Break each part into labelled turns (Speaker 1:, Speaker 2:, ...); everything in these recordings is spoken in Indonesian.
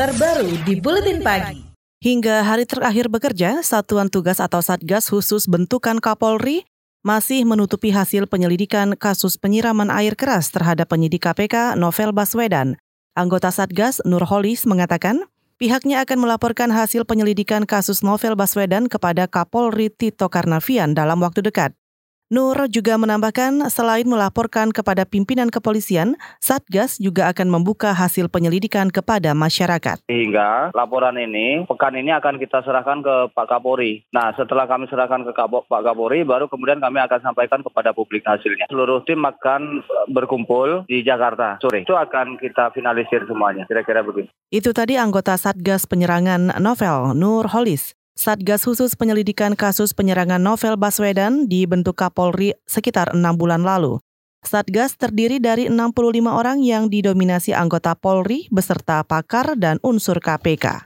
Speaker 1: terbaru di Buletin Pagi.
Speaker 2: Hingga hari terakhir bekerja, Satuan Tugas atau Satgas khusus bentukan Kapolri masih menutupi hasil penyelidikan kasus penyiraman air keras terhadap penyidik KPK Novel Baswedan. Anggota Satgas Nurholis mengatakan, pihaknya akan melaporkan hasil penyelidikan kasus Novel Baswedan kepada Kapolri Tito Karnavian dalam waktu dekat. Nur juga menambahkan selain melaporkan kepada pimpinan kepolisian, Satgas juga akan membuka hasil penyelidikan kepada masyarakat.
Speaker 3: Sehingga laporan ini, pekan ini akan kita serahkan ke Pak Kapolri. Nah setelah kami serahkan ke Pak Kapolri, baru kemudian kami akan sampaikan kepada publik hasilnya. Seluruh tim akan berkumpul di Jakarta sore. Itu akan kita finalisir semuanya, kira-kira begitu.
Speaker 2: Itu tadi anggota Satgas Penyerangan Novel, Nur Holis. Satgas khusus penyelidikan kasus penyerangan Novel Baswedan dibentuk Kapolri sekitar enam bulan lalu. Satgas terdiri dari 65 orang yang didominasi anggota Polri beserta pakar dan unsur KPK.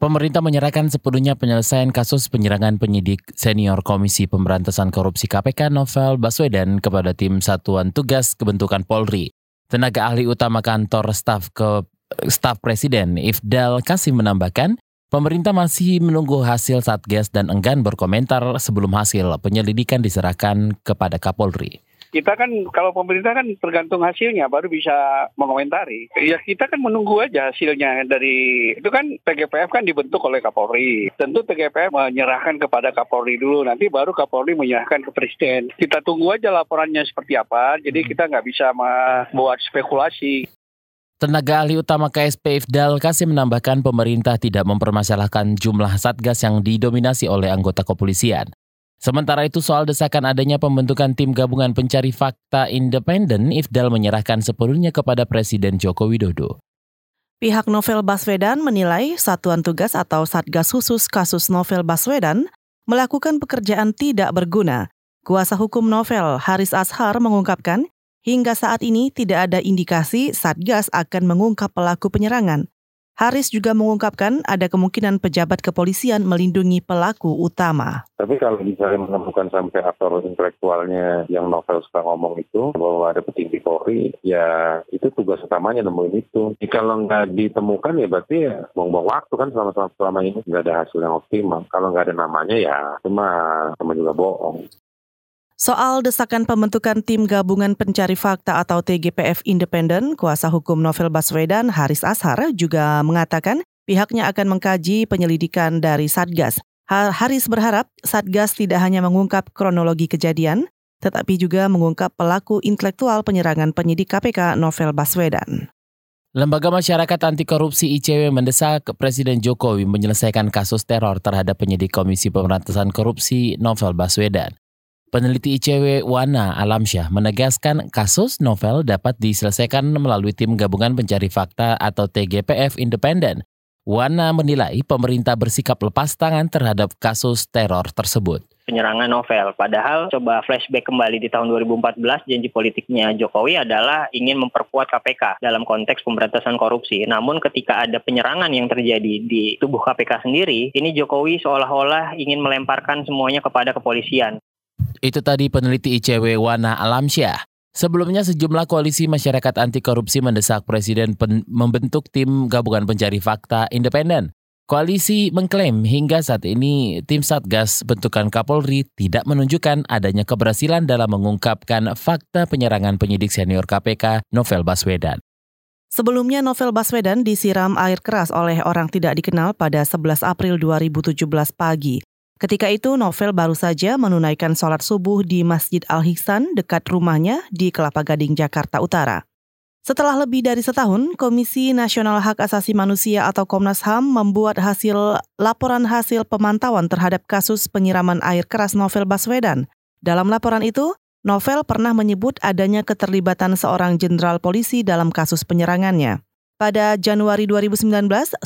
Speaker 4: Pemerintah menyerahkan sepenuhnya penyelesaian kasus penyerangan penyidik senior Komisi Pemberantasan Korupsi KPK Novel Baswedan kepada tim Satuan Tugas Kebentukan Polri. Tenaga ahli utama kantor staf ke staf Presiden Ifdal Kasim menambahkan, Pemerintah masih menunggu hasil Satgas dan enggan berkomentar sebelum hasil penyelidikan diserahkan kepada Kapolri
Speaker 5: kita kan kalau pemerintah kan tergantung hasilnya baru bisa mengomentari. Ya kita kan menunggu aja hasilnya dari itu kan TGPF kan dibentuk oleh Kapolri. Tentu TGPF menyerahkan kepada Kapolri dulu nanti baru Kapolri menyerahkan ke Presiden. Kita tunggu aja laporannya seperti apa. Jadi kita nggak bisa membuat spekulasi.
Speaker 4: Tenaga ahli utama KSP Ifdal Kasim menambahkan pemerintah tidak mempermasalahkan jumlah satgas yang didominasi oleh anggota kepolisian. Sementara itu soal desakan adanya pembentukan tim gabungan pencari fakta independen, Ifdal menyerahkan sepenuhnya kepada Presiden Joko Widodo.
Speaker 2: Pihak Novel Baswedan menilai Satuan Tugas atau Satgas Khusus kasus Novel Baswedan melakukan pekerjaan tidak berguna. Kuasa hukum Novel, Haris Ashar, mengungkapkan Hingga saat ini tidak ada indikasi Satgas akan mengungkap pelaku penyerangan. Haris juga mengungkapkan ada kemungkinan pejabat kepolisian melindungi pelaku utama.
Speaker 6: Tapi kalau misalnya menemukan sampai aktor intelektualnya yang novel suka ngomong itu, bahwa ada petinggi Polri, ya itu tugas utamanya nemuin itu. Jika kalau nggak ditemukan ya berarti ya buang-buang waktu kan selama, selama, selama ini nggak ada hasil yang optimal. Kalau nggak ada namanya ya cuma sama juga bohong.
Speaker 2: Soal desakan pembentukan tim gabungan pencari fakta atau TGPF independen, kuasa hukum Novel Baswedan Haris Ashar juga mengatakan pihaknya akan mengkaji penyelidikan dari Satgas. Haris berharap Satgas tidak hanya mengungkap kronologi kejadian, tetapi juga mengungkap pelaku intelektual penyerangan penyidik KPK Novel Baswedan.
Speaker 4: Lembaga Masyarakat Anti Korupsi ICW mendesak Presiden Jokowi menyelesaikan kasus teror terhadap penyidik Komisi Pemberantasan Korupsi Novel Baswedan. Peneliti ICW Wana Alamsyah menegaskan kasus novel dapat diselesaikan melalui tim gabungan pencari fakta atau TGPF independen. Wana menilai pemerintah bersikap lepas tangan terhadap kasus teror tersebut
Speaker 7: penyerangan novel. Padahal coba flashback kembali di tahun 2014 janji politiknya Jokowi adalah ingin memperkuat KPK dalam konteks pemberantasan korupsi. Namun ketika ada penyerangan yang terjadi di tubuh KPK sendiri, ini Jokowi seolah-olah ingin melemparkan semuanya kepada kepolisian.
Speaker 4: Itu tadi peneliti ICW Wana Alamsyah. Sebelumnya sejumlah koalisi masyarakat anti korupsi mendesak Presiden membentuk tim gabungan pencari fakta independen. Koalisi mengklaim hingga saat ini tim Satgas bentukan Kapolri tidak menunjukkan adanya keberhasilan dalam mengungkapkan fakta penyerangan penyidik senior KPK Novel Baswedan.
Speaker 2: Sebelumnya Novel Baswedan disiram air keras oleh orang tidak dikenal pada 11 April 2017 pagi. Ketika itu, Novel baru saja menunaikan sholat subuh di Masjid Al-Hiksan dekat rumahnya di Kelapa Gading, Jakarta Utara. Setelah lebih dari setahun, Komisi Nasional Hak Asasi Manusia atau Komnas HAM membuat hasil laporan hasil pemantauan terhadap kasus penyiraman air keras Novel Baswedan. Dalam laporan itu, Novel pernah menyebut adanya keterlibatan seorang jenderal polisi dalam kasus penyerangannya. Pada Januari 2019,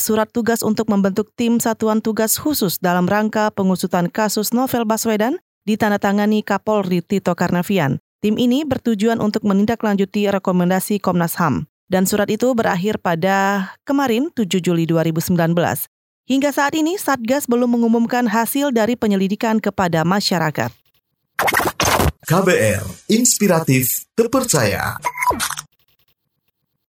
Speaker 2: surat tugas untuk membentuk tim satuan tugas khusus dalam rangka pengusutan kasus Novel Baswedan ditandatangani Kapolri Tito Karnavian. Tim ini bertujuan untuk menindaklanjuti rekomendasi Komnas HAM. Dan surat itu berakhir pada kemarin 7 Juli 2019. Hingga saat ini, Satgas belum mengumumkan hasil dari penyelidikan kepada masyarakat.
Speaker 8: KBR, inspiratif, terpercaya.